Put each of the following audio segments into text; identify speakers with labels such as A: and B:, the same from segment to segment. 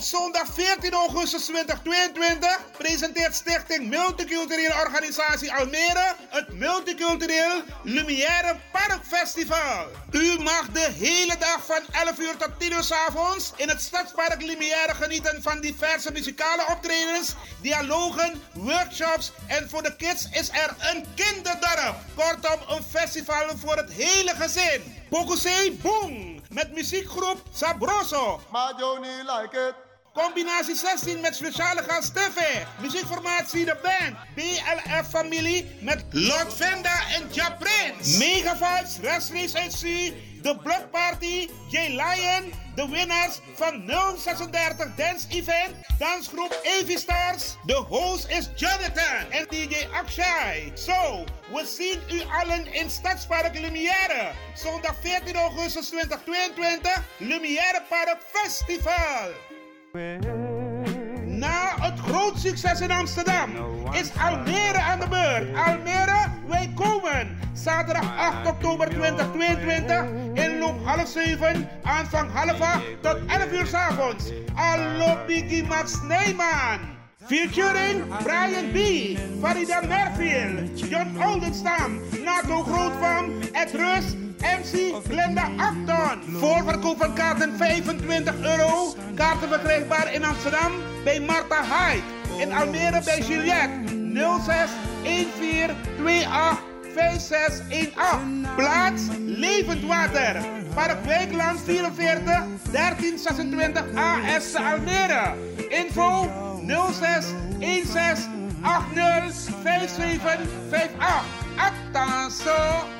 A: Op zondag 14 augustus 2022 presenteert Stichting Multiculturele Organisatie Almere het Multicultureel Lumière Parkfestival. U mag de hele dag van 11 uur tot 10 uur s avonds in het Stadspark Lumière genieten van diverse muzikale optredens, dialogen, workshops en voor de kids is er een kinderdorp. Kortom, een festival voor het hele gezin. Bokuse Boom! Met muziekgroep Sabroso.
B: Maar Johnny like it.
A: Combinatie 16 met speciale gast Steffe. Muziekformatie De Band. BLF Familie met Lord Venda en Ja. Mega Vibes, Race HC, The Block Party, J Lion. De winnaars van 036 Dance Event. Dansgroep Avi Stars. De host is Jonathan en DJ Akshay. Zo, we zien u allen in Stadspark Lumière. Zondag 14 augustus 2022. Lumière Park Festival. Na het groot succes in Amsterdam is Almere aan de beurt. Almere, wij komen. Zaterdag 8 oktober 2022 inloop half 7, aanvang half 8 tot 11 uur s avonds. Allo Biggie Max Neyman. Featuring Brian B., Farida Merfield, John Oldenstam, Nato Grootvam, Ed Rus, MC Glenda Acton. Voorverkoop van kaarten 25 euro. Kaarten verkrijgbaar in Amsterdam bij Marta Hyde. In Almere bij Juliette 06 14 28 5618. Plaats Levend Water. Park Wijkland 44 1326 AS Almere. Info 06 16 80 5758. Attention!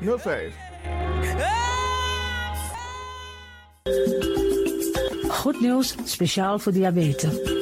C: 5305.
D: Goed nieuws, speciaal voor diabetes.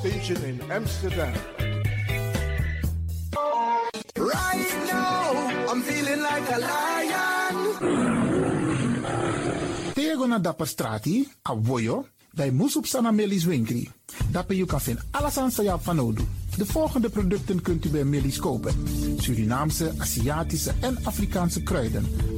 C: Station in Amsterdam.
B: Right now, I'm feeling like a lion.
E: Tego na dapper strati, a voyo, dai musup sana melis winkri. Dapper you kan vinden alles aan sa van nodu. De volgende producten kunt u bij Millie's kopen. Surinaamse, Aziatische en Afrikaanse kruiden.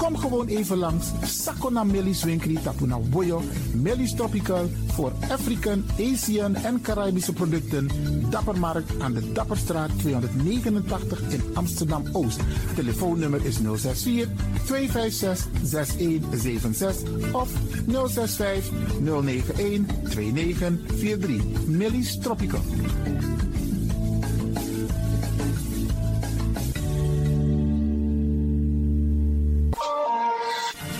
E: Kom gewoon even langs. Sakona Melis Winkri Tapuna Boyo. Melis Tropical voor African, Asian en Caribische producten. Dappermarkt aan de Dapperstraat 289 in Amsterdam Oost. Telefoonnummer is 064 256 6176 of 065 091 2943. Melis Tropical.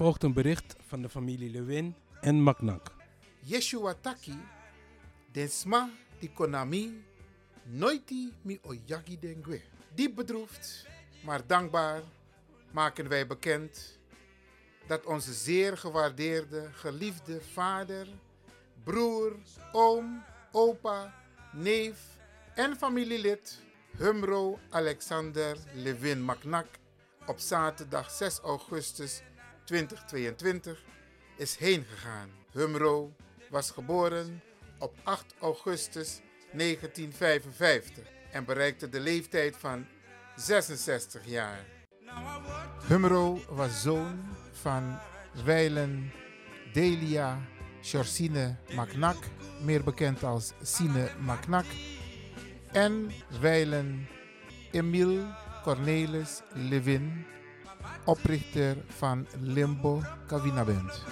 F: Volgt een bericht van de familie Lewin en Maknak.
E: Yeshua Taki, Densma, die Konami, Noiti mi oyagi dengue. Diep bedroefd, maar dankbaar maken wij bekend dat onze zeer gewaardeerde, geliefde vader, broer, oom, opa, neef en familielid Humro Alexander Levin Maknak op zaterdag 6 augustus 2022 is heen gegaan. Humro was geboren op 8 augustus 1955 en bereikte de leeftijd van 66 jaar. Humro was zoon van Weilen Delia Chorsine Maknak, meer bekend als Sine Maknak, en Weilen Emile Cornelis Levin, oprichter van Limbo Kavinaband.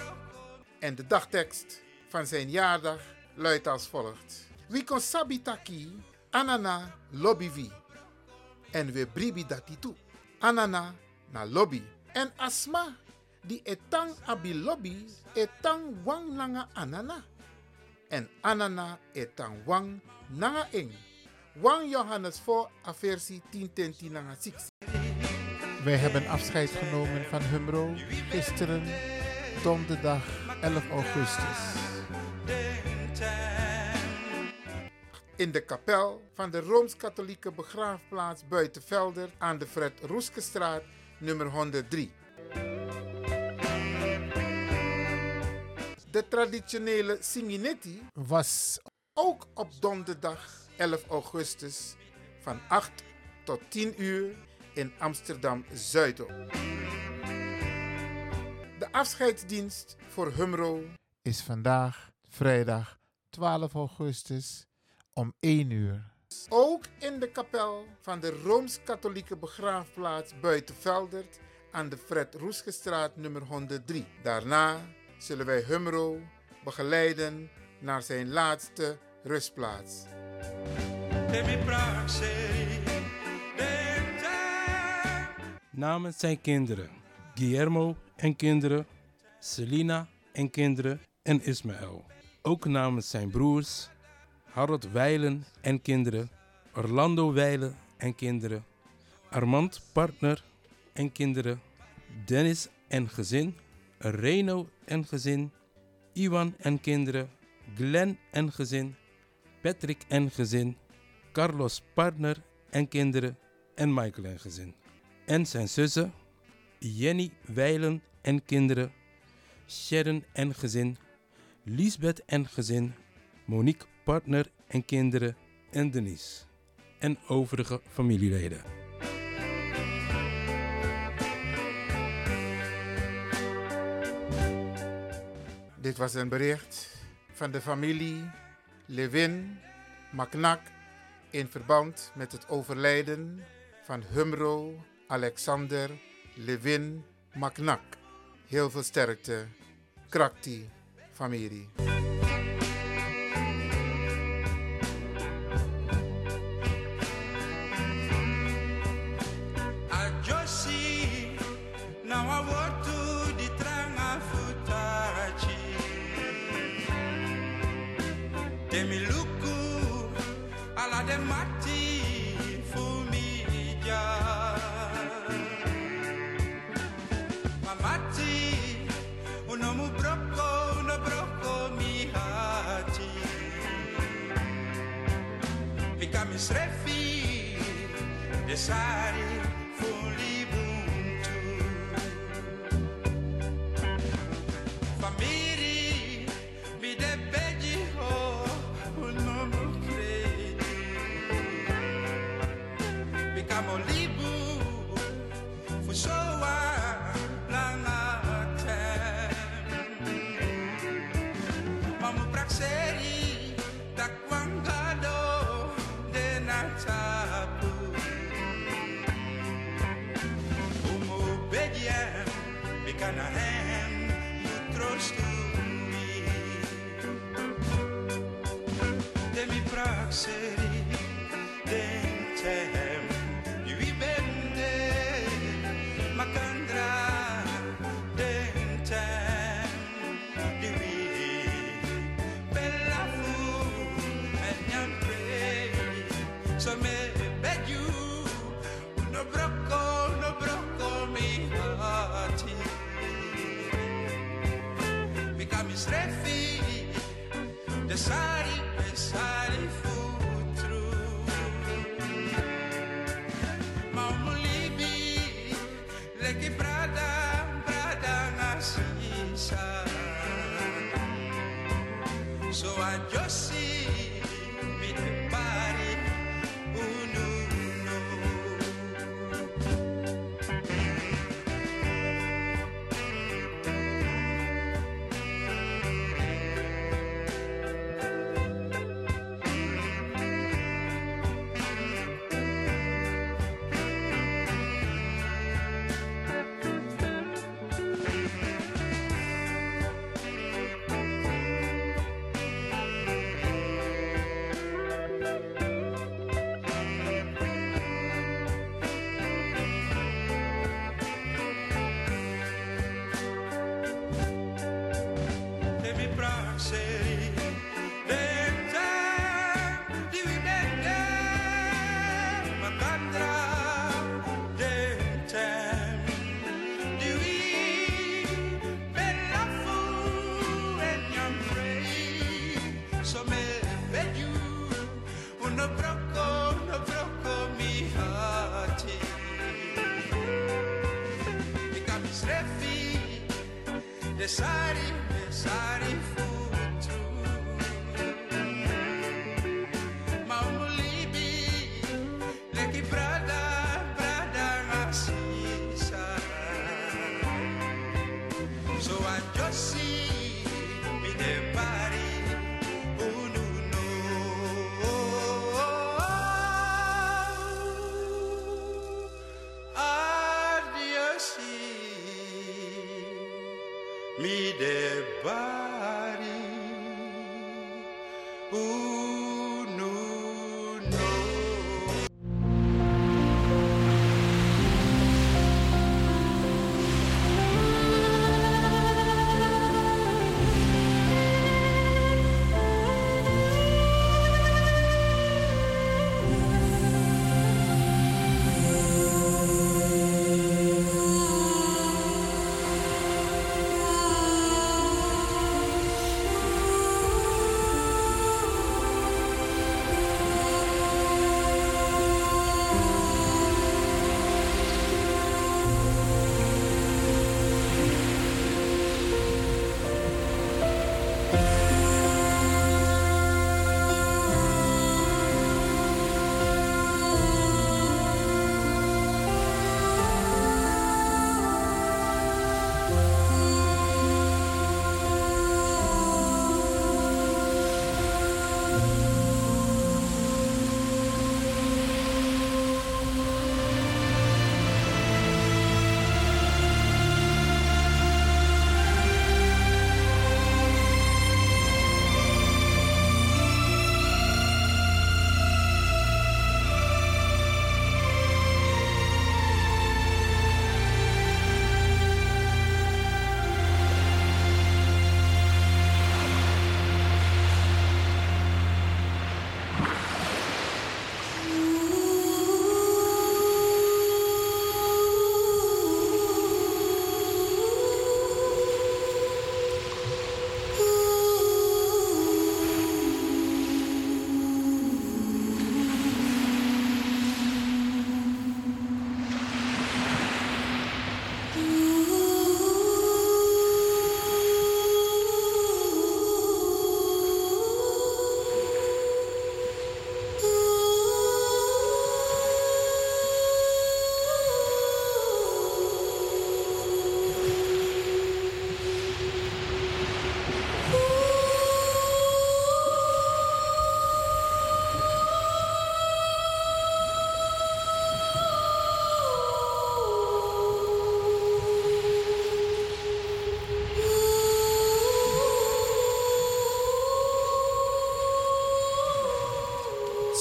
E: En de dagtekst van zijn jaardag luidt als volgt. Wie kon sabitaki anana lobby En we bribi dati toe. Anana na lobby. En asma die etang abi lobby etang wang nanga anana. En anana etang wang nanga ing. Wang Johannes voor a versie 10 nanga 6. Wij hebben afscheid genomen van Humro gisteren, donderdag 11 augustus. In de kapel van de Rooms-Katholieke begraafplaats Buitenvelder aan de Fred Roeskestraat nummer 103.
G: De traditionele Singinetti was ook op donderdag 11 augustus van 8 tot 10 uur in Amsterdam Zuidop. De afscheidsdienst voor Humro is vandaag vrijdag 12 augustus om 1 uur. Ook in de kapel van de Rooms-Katholieke begraafplaats Buitenveldert aan de Fred Roesgestraat nummer 103. Daarna zullen wij Humro begeleiden naar zijn laatste rustplaats.
F: Namens zijn kinderen, Guillermo en kinderen, Selina en kinderen en Ismaël. Ook namens zijn broers, Harold Weilen en kinderen, Orlando Weilen en kinderen, Armand Partner en kinderen, Dennis en gezin, Reno en gezin, Iwan en kinderen, Glenn en gezin, Patrick en gezin, Carlos Partner en kinderen en Michael en gezin. En zijn zussen, Jenny Weilen en kinderen, Sharon en gezin, Lisbeth en gezin, Monique Partner en kinderen en Denise. En overige familieleden.
G: Dit was een bericht van de familie Levin Maknak in verband met het overlijden van Humro Alexander Levin Maknak. Heel veel sterkte, Krakti familie.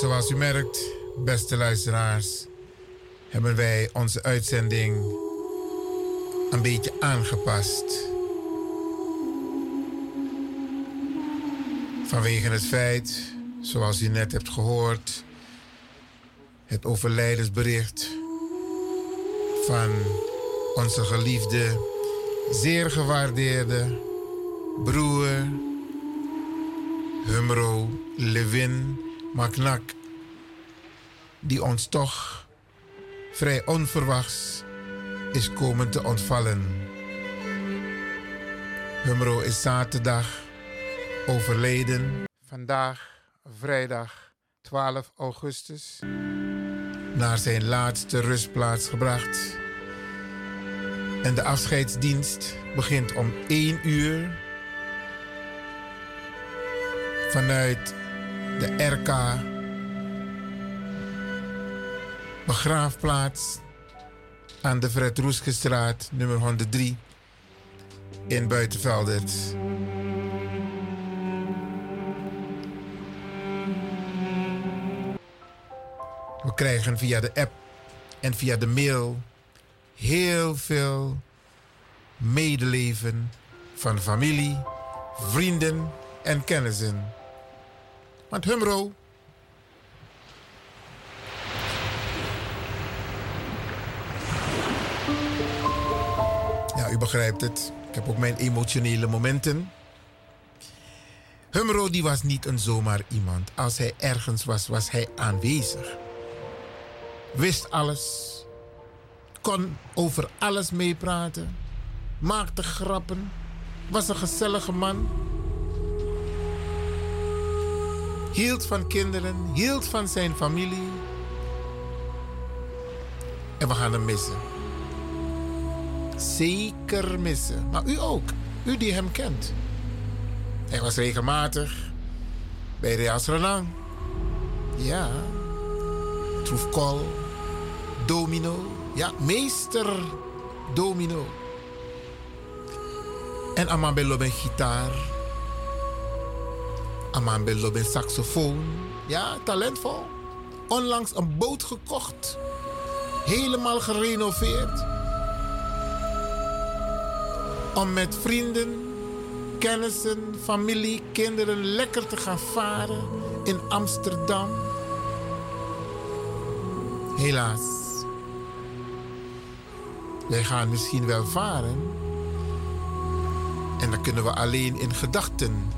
E: Zoals u merkt, beste luisteraars, hebben wij onze uitzending een beetje aangepast. Vanwege het feit, zoals u net hebt gehoord, het overlijdensbericht van onze geliefde, zeer gewaardeerde broer Humro Levin Maknak, die ons toch vrij onverwachts is komen te ontvallen. Humro is zaterdag overleden. Vandaag, vrijdag 12 augustus, naar zijn laatste rustplaats gebracht. En de afscheidsdienst begint om 1 uur vanuit de RK begraafplaats aan de Fred Roeskestraat nummer 103 in Buitenveldert. We krijgen via de app en via de mail heel veel medeleven van familie, vrienden en kennissen. Want Humro Ja, u begrijpt het. Ik heb ook mijn emotionele momenten. Humro die was niet een zomaar iemand. Als hij ergens was, was hij aanwezig. Wist alles. Kon over alles meepraten. Maakte grappen. Was een gezellige man. Hield van kinderen. Hield van zijn familie. En we gaan hem missen. Zeker missen. Maar u ook. U die hem kent. Hij was regelmatig bij Reas Renang. Ja. Troefkol. Domino. Ja, meester Domino. En Aman Bello bij gitaar. Aman Bello bij saxofoon. Ja, talentvol. Onlangs een boot gekocht. Helemaal gerenoveerd. Om met vrienden, kennissen, familie, kinderen lekker te gaan varen in Amsterdam. Helaas. Wij gaan misschien wel varen. En dan kunnen we alleen in gedachten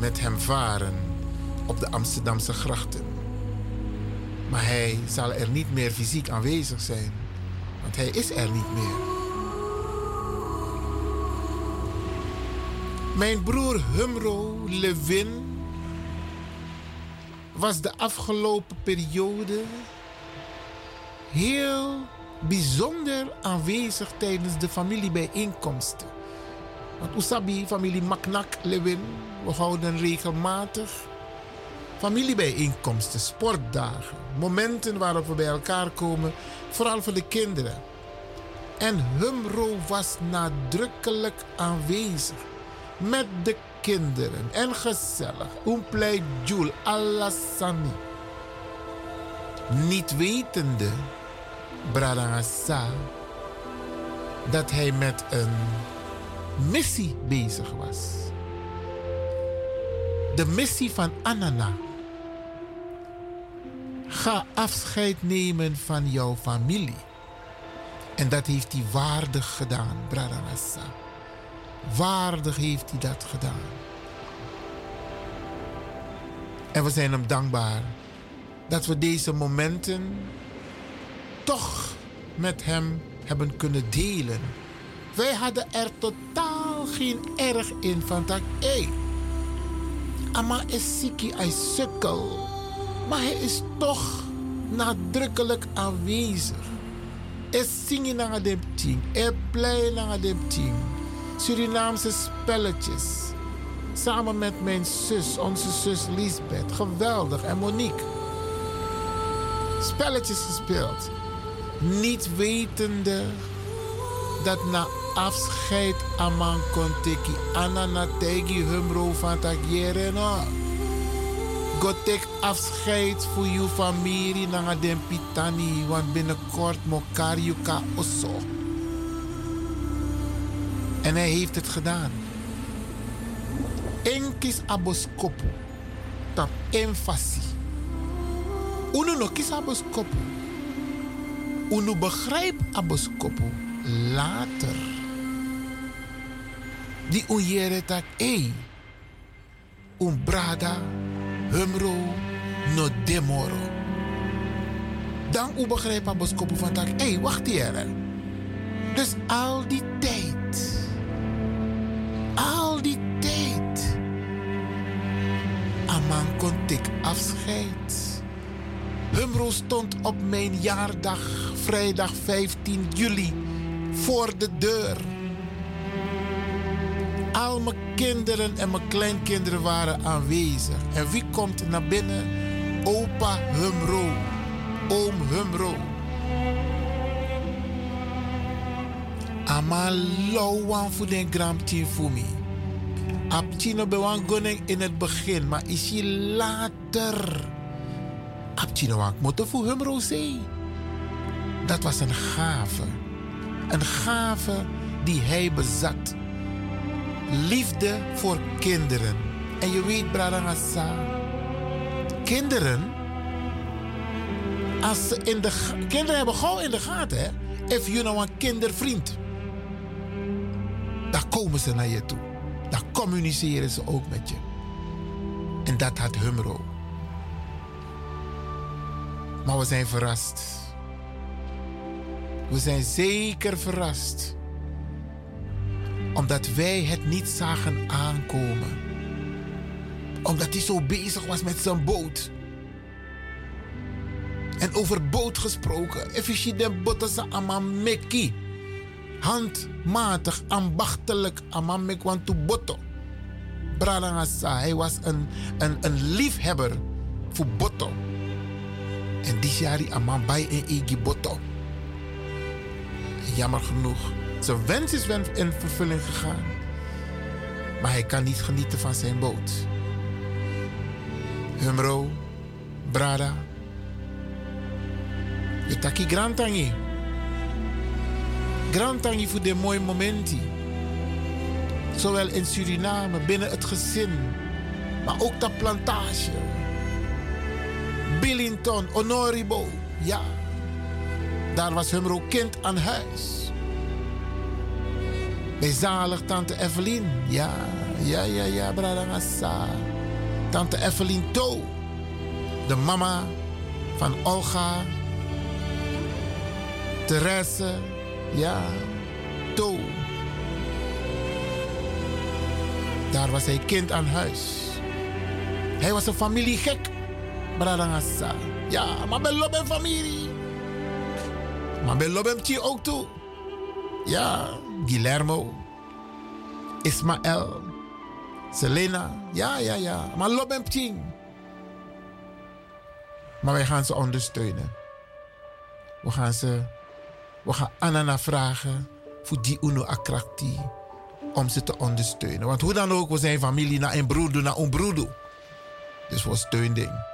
E: met hem varen op de Amsterdamse grachten. Maar hij zal er niet meer fysiek aanwezig zijn, want hij is er niet meer. Mijn broer Humro Levin was de afgelopen periode heel bijzonder aanwezig tijdens de familiebijeenkomsten. Want Usabi, familie Maknak Lewin, we houden regelmatig familiebijeenkomsten, sportdagen, momenten waarop we bij elkaar komen, vooral voor de kinderen. En Humro was nadrukkelijk aanwezig met de kinderen en gezellig. Umplei Jul Alassani. Niet wetende, Bradangasa, dat hij met een missie bezig was. De missie van Anana. Ga afscheid nemen van jouw familie. En dat heeft hij waardig gedaan, Bradangasa. Waardig heeft hij dat gedaan. En we zijn hem dankbaar dat we deze momenten toch met hem hebben kunnen delen. Wij hadden er totaal geen erg in van dat, hé, hey, is ziek, hij sukkel. Maar hij is toch nadrukkelijk aanwezig. Hij zingt naar de team, hij blij naar de team. Surinaamse spelletjes. Samen met mijn zus, onze zus Lisbeth. Geweldig. En Monique. Spelletjes gespeeld. Niet wetende dat na afscheid aman teki anana tegi humro van no. Gotek afscheid voor uw familie naar den pitani, want binnenkort mokar ka osso. En hij heeft het gedaan. Enkis aboskopu, tap enfasi. Uno no kis aboskopu. Uno begrijpt aboskopu later. Die unjere tak, ei, un brada, humro, no demoro. Dan u begrijpt aboskopu van tak, ei, wacht hier. Dus al die tijd, al die tijd, Aman kon ik afscheid. Humro stond op mijn jaardag, vrijdag 15 juli, voor de deur. Al mijn kinderen en mijn kleinkinderen waren aanwezig. En wie komt naar binnen? Opa Humro, oom Humro. Ama lauwan voor den gramtien voor me. Apchino bewan in het begin, maar is je later. Apchino wang moeten voor Humro zee. Dat was een gave. Een gave die hij bezat. Liefde voor kinderen. En je weet, Bradangasa, kinderen, als ze in de, kinderen hebben gauw in de gaten, hè? If you know een kindervriend, dan komen ze naar je toe. Dan communiceren ze ook met je. En dat had Humro. Maar we zijn verrast. We zijn zeker verrast. Omdat wij het niet zagen aankomen. Omdat hij zo bezig was met zijn boot. En over boot gesproken. Efficie den botten amameki. Handmatig, ambachtelijk amamek want to botto. Bralangasa, hij was een, een, een liefhebber voor botto. En die jari amambai en igi botto. Jammer genoeg. Zijn wens is in vervulling gegaan. Maar hij kan niet genieten van zijn boot. Humro, Brada. Je taki grantangi. Grantangi voor de mooie momenten. Zowel in Suriname, binnen het gezin. Maar ook de plantage. Billington, Honoribo. Ja, daar was Humro kind aan huis. Bij zalig tante Evelien. Ja, ja, ja, ja, Bradangasa. Tante Evelien To. De mama van Olga. Therese. Ja, To. Daar was hij kind aan huis. Hij was een familiegek. Bradangasa. Ja, maar bij Lob en familie. Maar bij Lobemtje ook toe. Ja, Guillermo. Ismaël. Selena. Ja, ja, ja. Maar Lobemtje. Maar wij gaan ze ondersteunen. We gaan ze... We gaan Anana vragen voor die Uno Akrakti. Om ze te ondersteunen. Want hoe dan ook, we zijn familie naar een broeder, naar een broeder. Dus we steunen.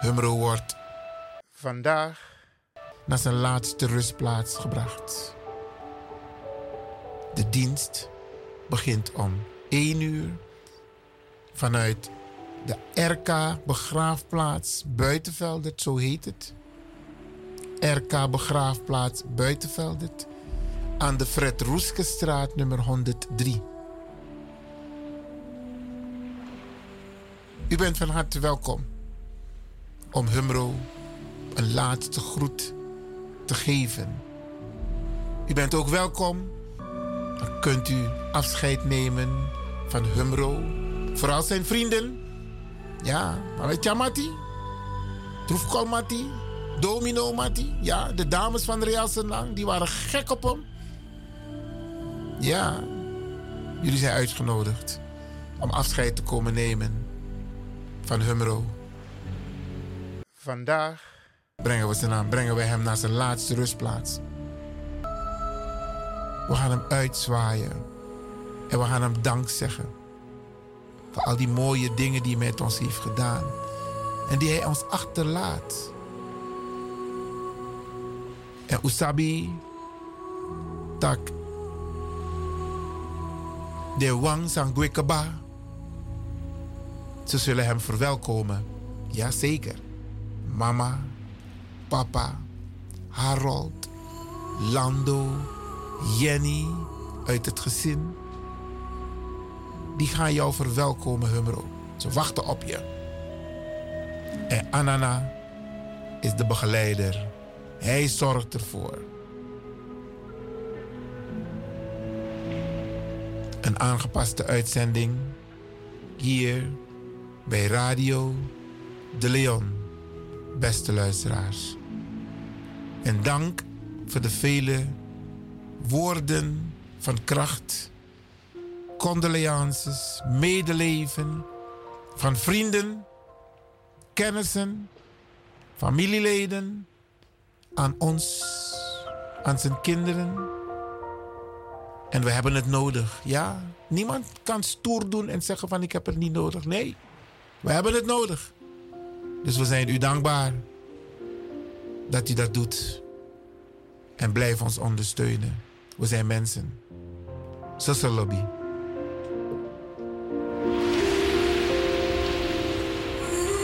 E: Humro wordt vandaag naar zijn laatste rustplaats gebracht. De dienst begint om 1 uur vanuit de RK Begraafplaats Buitenveldert, zo heet het. RK Begraafplaats Buitenveldert aan de Fred Roeskestraat nummer 103. U bent van harte welkom om Humro een laatste groet te geven. U bent ook welkom. Dan kunt u afscheid nemen van Humro. Vooral zijn vrienden. Ja, maar weet je Mati? Troefkol Mati? Domino Mati? Ja, de dames van Real Senang, die waren gek op hem. Ja, jullie zijn uitgenodigd om afscheid te komen nemen van Humro. Vandaag brengen we, zijn naam, brengen we hem naar zijn laatste rustplaats. We gaan hem uitzwaaien en we gaan hem dank zeggen. Voor al die mooie dingen die hij met ons heeft gedaan. En die hij ons achterlaat. En Usabi, tak de Wang Sangwekaba. Ze zullen hem verwelkomen. Jazeker. Mama, papa, Harold, Lando, Jenny uit het gezin. Die gaan jou verwelkomen, Humro. Ze wachten op je. En Anana is de begeleider. Hij zorgt ervoor. Een aangepaste uitzending hier bij Radio De Leon, beste luisteraars. En dank voor de vele woorden van kracht, condolences, medeleven van vrienden, kennissen, familieleden aan ons, aan zijn kinderen. En we hebben het nodig. Ja, niemand kan stoer doen en zeggen van ik heb het niet nodig. Nee, we hebben het nodig. Dus we zijn u dankbaar dat u dat doet. En blijf ons ondersteunen. We zijn mensen. Lobby.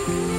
H: I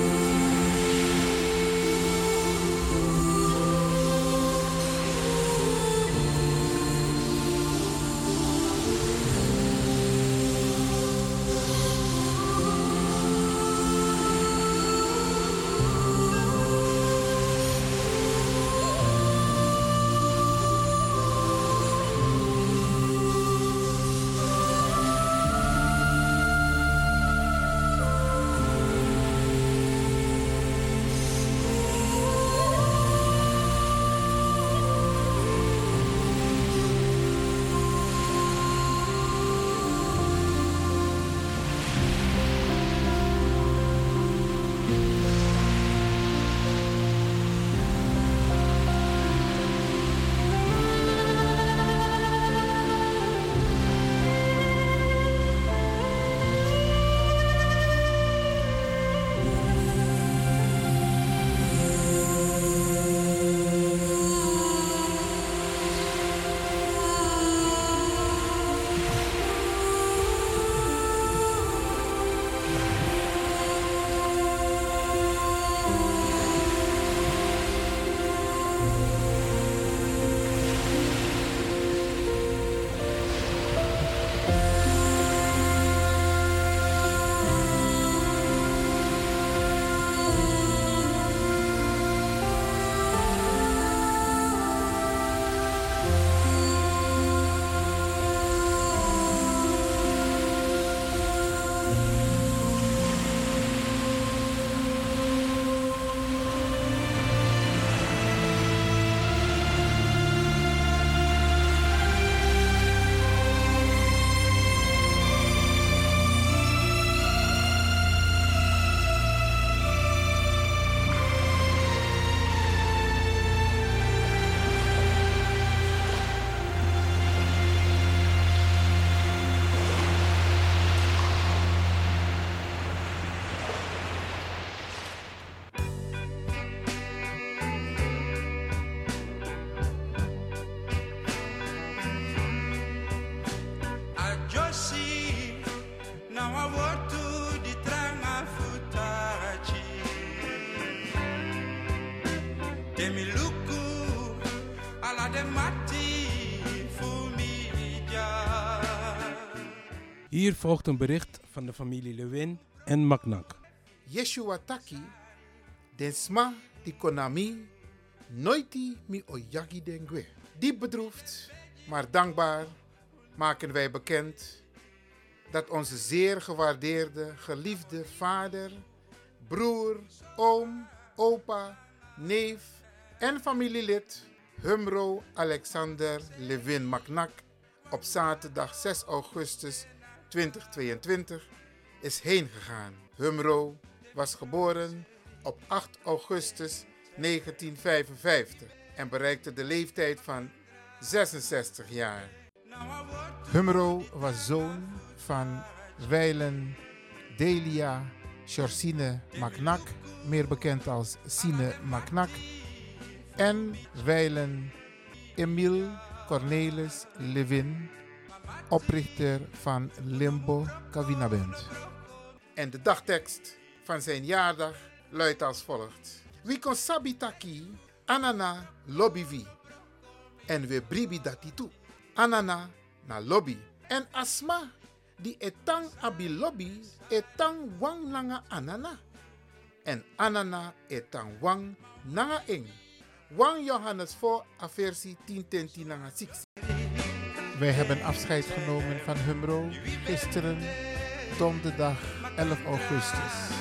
H: Demi luku ala de mati fumija.
F: Hier volgt een bericht van de familie Lewin en Maknak.
E: Yeshua Taki, den sma di konami, noiti mi oyagi dengwe. Diep bedroefd, maar dankbaar maken wij bekend dat onze zeer gewaardeerde, geliefde vader, broer, oom, opa, neef en familielid Humro Alexander Levin Maknak op zaterdag 6 augustus 2022 is heen gegaan. Humro was geboren op 8 augustus 1955 en bereikte de leeftijd van 66 jaar. Humro was zoon van wijlen Delia Chorsine Macnak, meer bekend als Sine Macnak en wijlen Emil Cornelis Levin, oprichter van Limbo Cavina Band. En de dagtekst van zijn jaardag luidt als volgt. Wikon sabitaki anana lobby En we bribi dati. Anana na lobby. En asma die etang abi lobby etang wang langa anana. En anana etang wang nanga eng. 1 Johannes 4, versie 10, 10, 6. Wij hebben afscheid genomen van Humro gisteren, donderdag 11 augustus.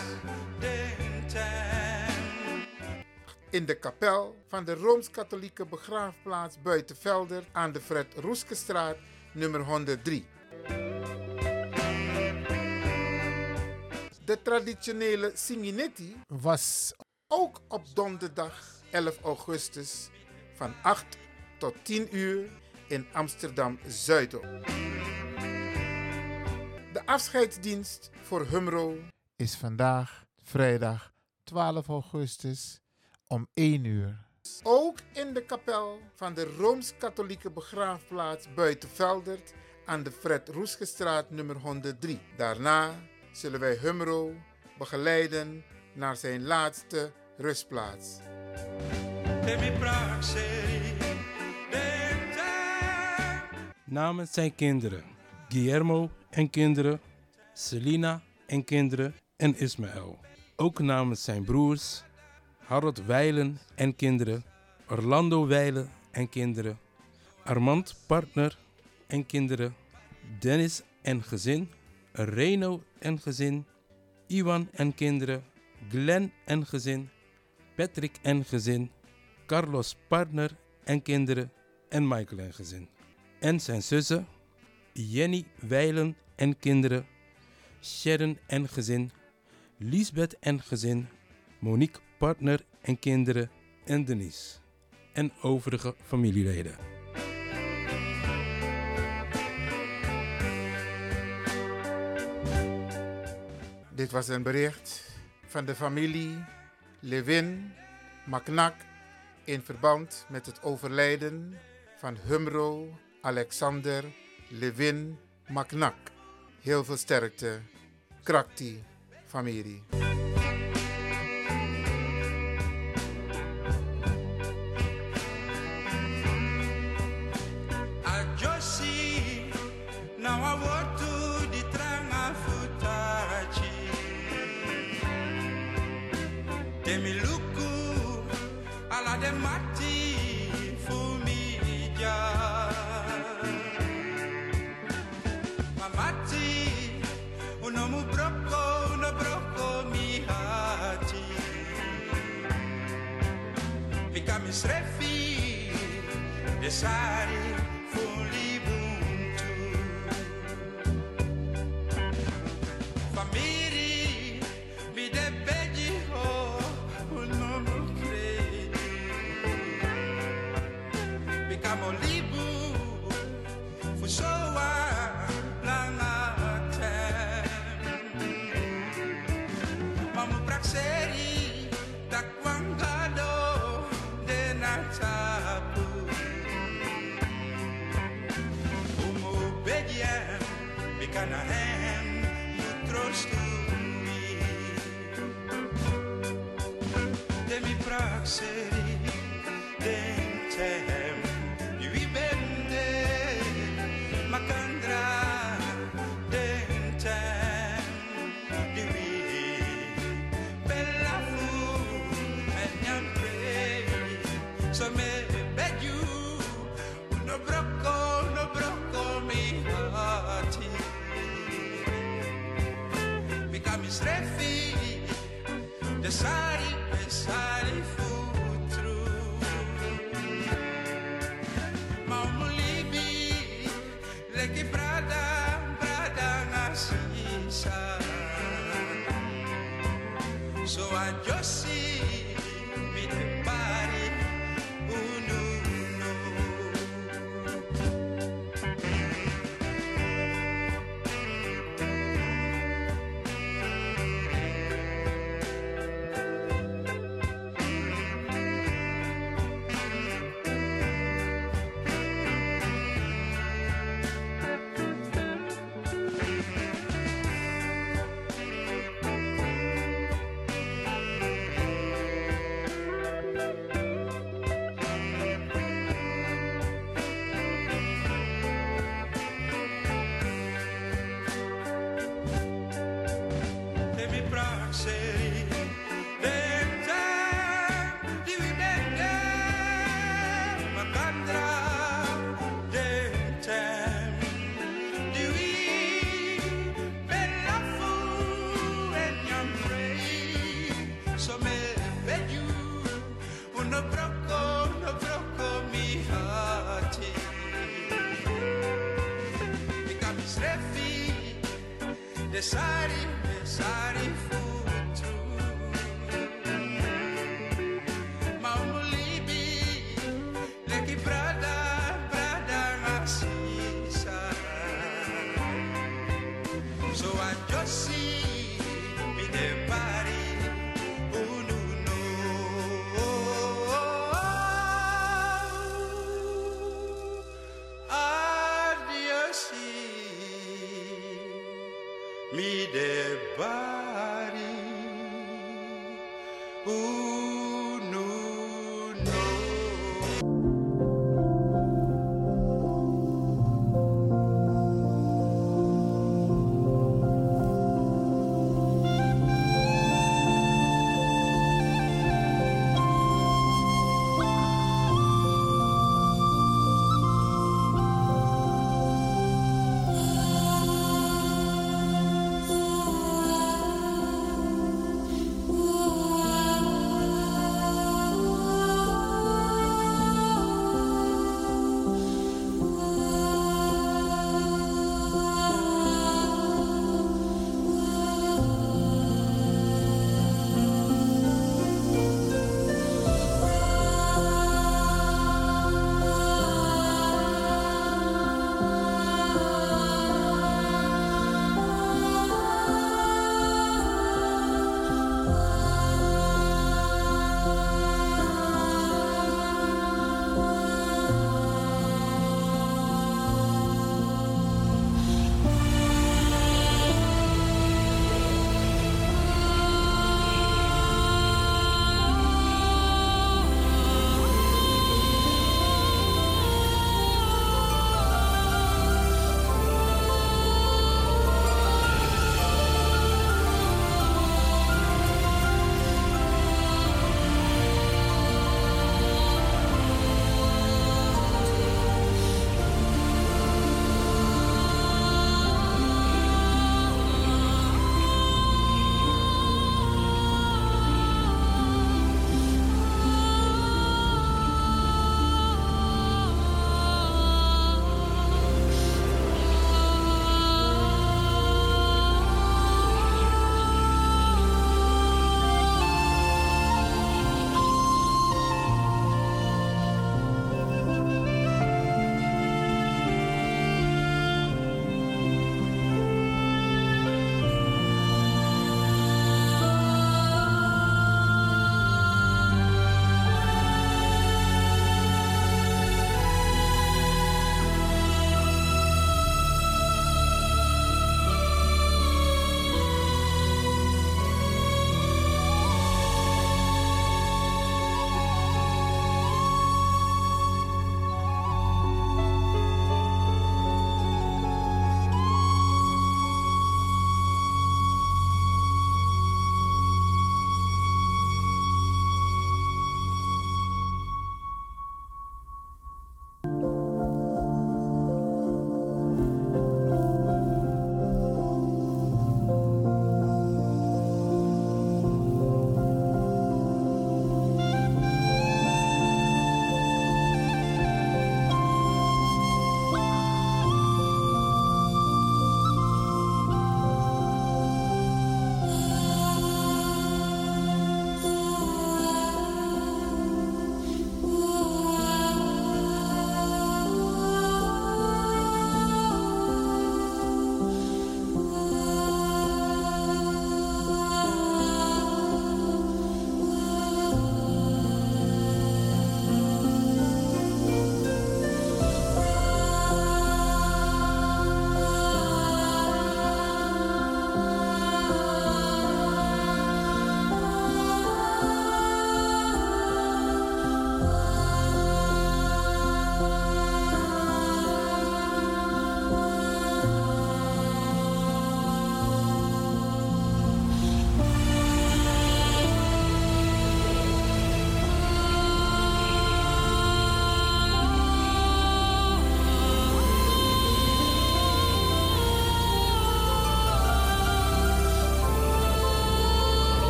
E: In de kapel van de Rooms-Katholieke begraafplaats Buitenvelder aan de Fred Roeskestraat, nummer 103. De traditionele Singinetti was ook op donderdag 11 augustus van 8 tot 10 uur in Amsterdam Zuidop. De afscheidsdienst voor Humro is vandaag vrijdag 12 augustus om 1 uur. Ook in de kapel van de Rooms-Katholieke begraafplaats Buitenveldert aan de Fred Roesgestraat nummer 103. Daarna zullen wij Humro begeleiden naar zijn laatste rustplaats.
F: Namens zijn kinderen, Guillermo en kinderen, Selina en kinderen en Ismaël. Ook namens zijn broers, Harold Weilen en kinderen, Orlando Weilen en kinderen, Armand partner en kinderen, Dennis en gezin, Reno en gezin, Iwan en kinderen, Glenn en gezin, Patrick en gezin, Carlos partner en kinderen en Michael en gezin. En zijn zussen, Jenny Weilen en kinderen, Sharon en gezin, Lisbeth en gezin, Monique partner en kinderen en Denise. En overige familieleden.
E: Dit was een bericht van de familie Levin Maknak in verband met het overlijden van Humro Alexander Levin Maknak. Heel veel sterkte, Krakti familie.
I: decide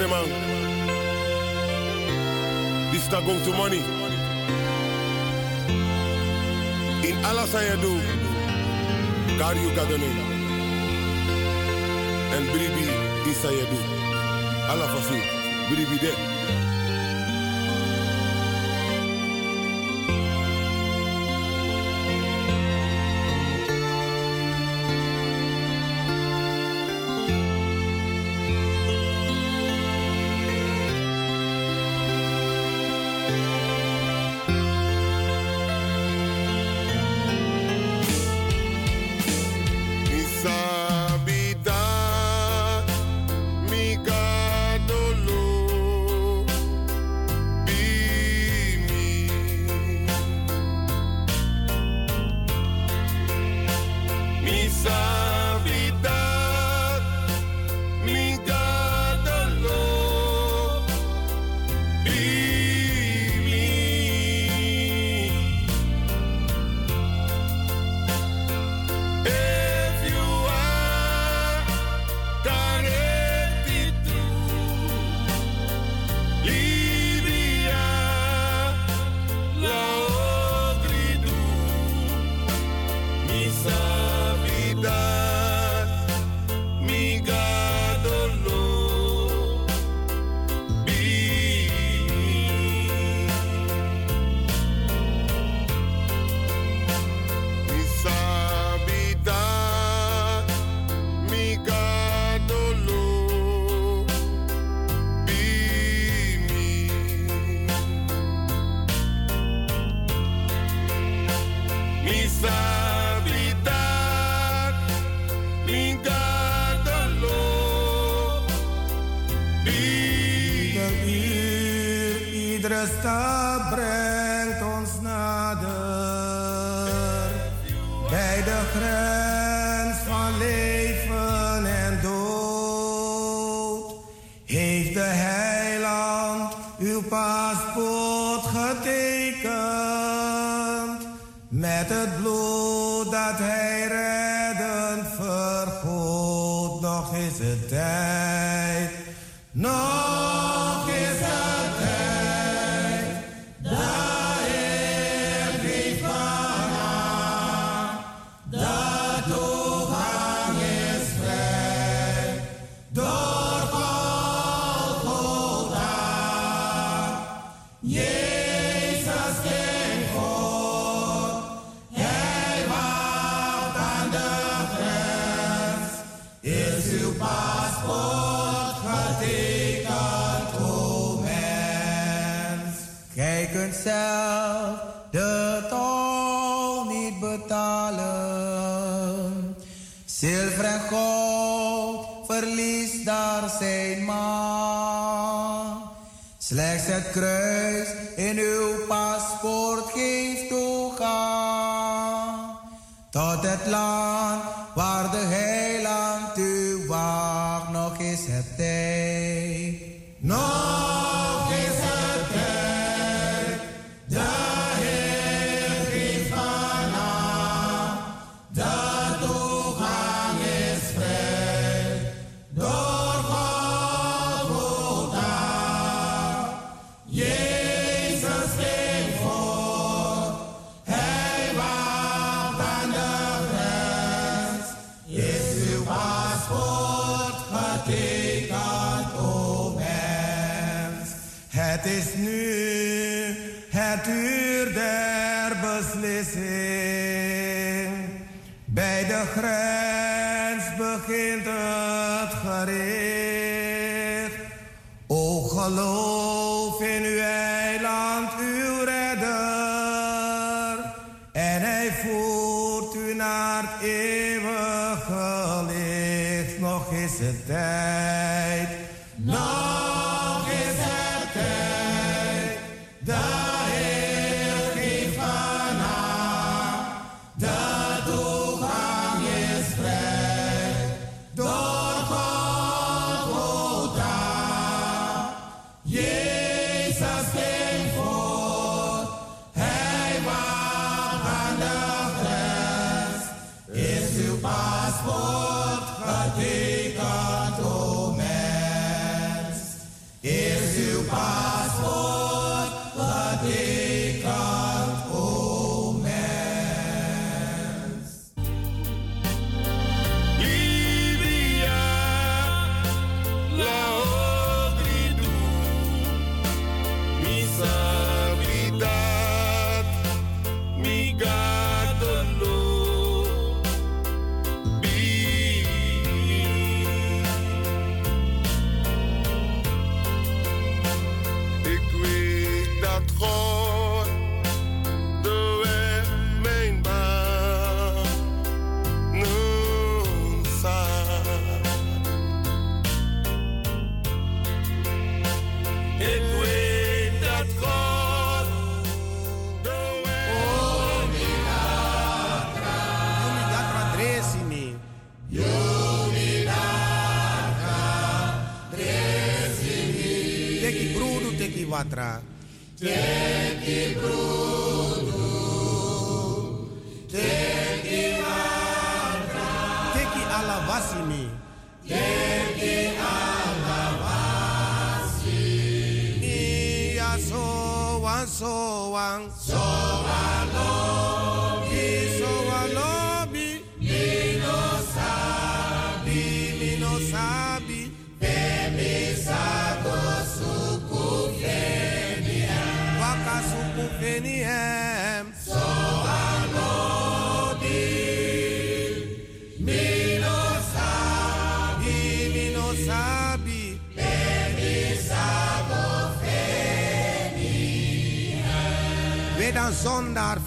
I: Dit man. This is going to money. In Allah aan je doet, daar je gaat En bribi, is aan Allah doet. Allah vervoer, bribi de.
J: Slechts het kruis in uw paspoort geeft toegang tot het land.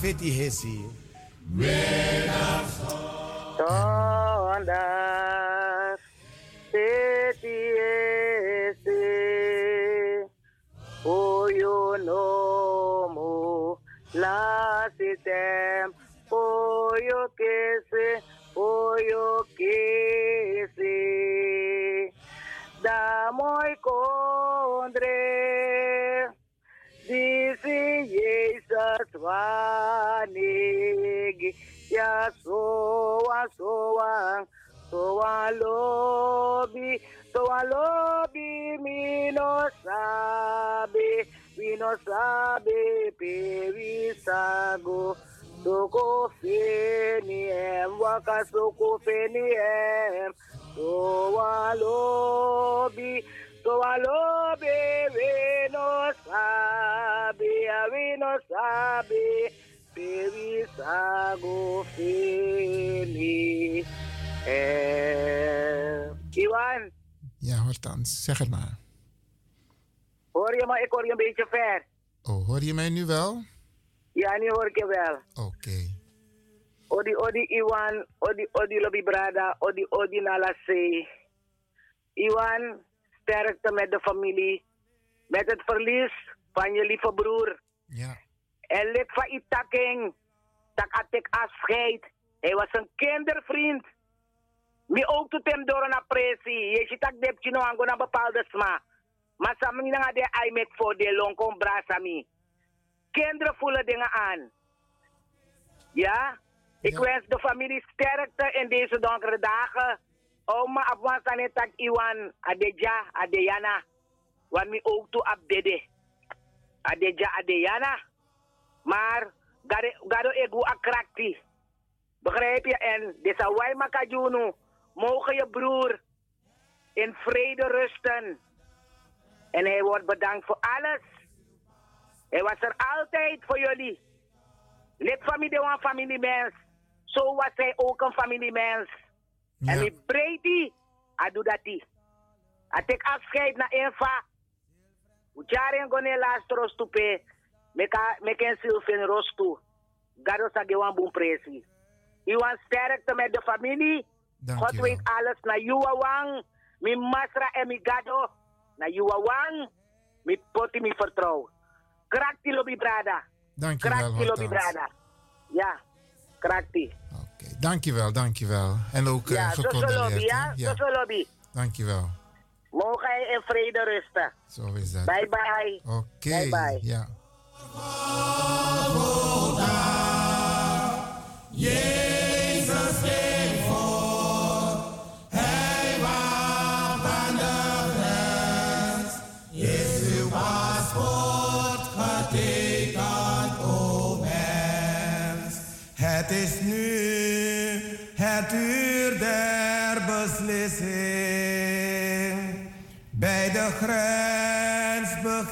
K: Feti hesi.
J: Wedan
L: sago soko feni em waka soko feni em to walobi to walobi we no sabi we no sabi baby sago feni em Iwan.
G: Ja, hoort dan. Zeg het maar.
L: Hoor je, maar ik hoor je een beetje ver.
G: Oh, hoor je mij nu wel?
L: Ja, nu hoor ik je wel.
G: Oké.
L: Odi, odi, Iwan, odi, odi, lobby brada, odi, odi, nala se. Iwan, sterkte met de familie. Met het verlies van je lieve broer.
G: Ja.
L: En lid van Itaking, dat had ik afscheid. Hij was een kindervriend. Mi ook tot hem door een apprecie. Je ziet dat depje nou aan een bepaalde sma. Maar samen niet de ai met voor de lonkom brasami. Kinderen voelen dingen aan. Ja? Ik wens de familie sterkte in deze donkere dagen. Oma afwan sanetak iwan adeja adeyana. Want mi ook toe abdede. Adeja adeyana. Maar gado gado egu akrakti. Begrijp je? En deze waima kajunu. Mogen je broer in vrede rusten. En hij wordt bedankt voor alles. Hij was er altijd voor jullie. Lid van mij, een familiemens. Zo was hij ook een familiemens. En wie breed die, hij doet dat die. Hij ik afscheid naar Eva. Ujaren gone last rostupe. Meka meken Sylvain rostu. Gado sa gewan boom presi. Iwan sterkte met de familie. God weet alles. Na Juwa Wang, mi Masra en mi Gado. Na Juwa Wang, mi poti mi vertrouw. Krakti lobby brada.
G: Dankjewel,
L: Krakti lobby brada. Ja, krakti.
G: Dankjewel, dankjewel. En ook eh
L: Ja, zo zo lobby,
G: gecondoleerd.
L: ja? zo lobby.
G: Dankjewel.
L: Mogen hij in vrede rusten.
G: Zo is dat.
L: Bye bye.
G: Oké.
L: Bye bye.
G: Ja.
J: Jezus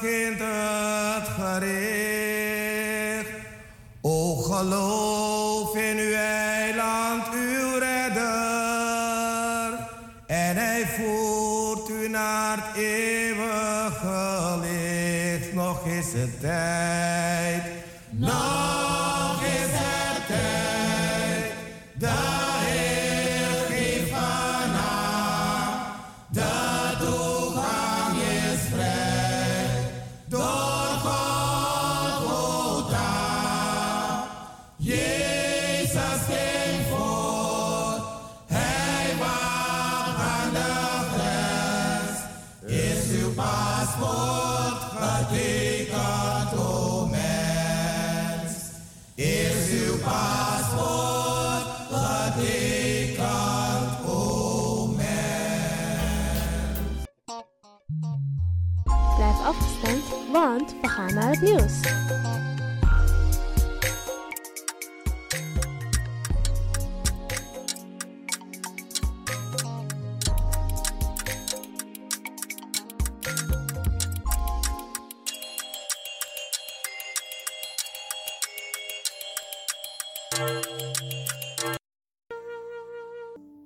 J: grens begint het
K: we